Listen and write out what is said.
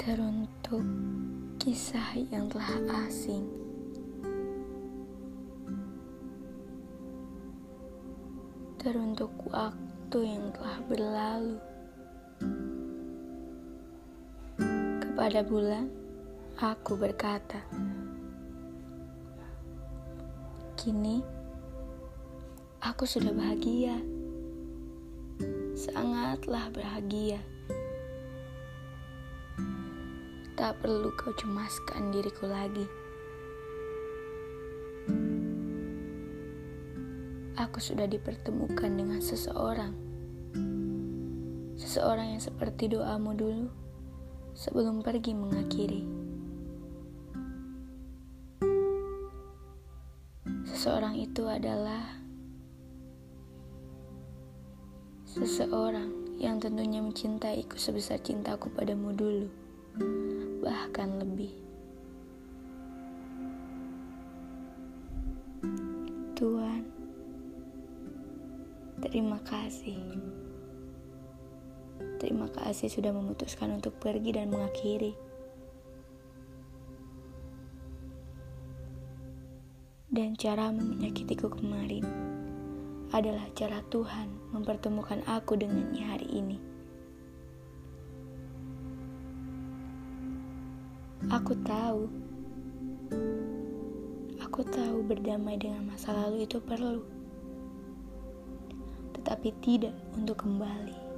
Teruntuk kisah yang telah asing. Teruntuk waktu yang telah berlalu. Kepada bulan, aku berkata Kini, aku sudah bahagia. Sangatlah bahagia Tak perlu kau cemaskan diriku lagi. Aku sudah dipertemukan dengan seseorang. Seseorang yang seperti doamu dulu sebelum pergi mengakhiri. Seseorang itu adalah seseorang yang tentunya mencintaiku sebesar cintaku padamu dulu bahkan lebih. Tuhan, terima kasih. Terima kasih sudah memutuskan untuk pergi dan mengakhiri. Dan cara menyakitiku kemarin adalah cara Tuhan mempertemukan aku dengannya hari ini. Aku tahu, aku tahu berdamai dengan masa lalu itu perlu, tetapi tidak untuk kembali.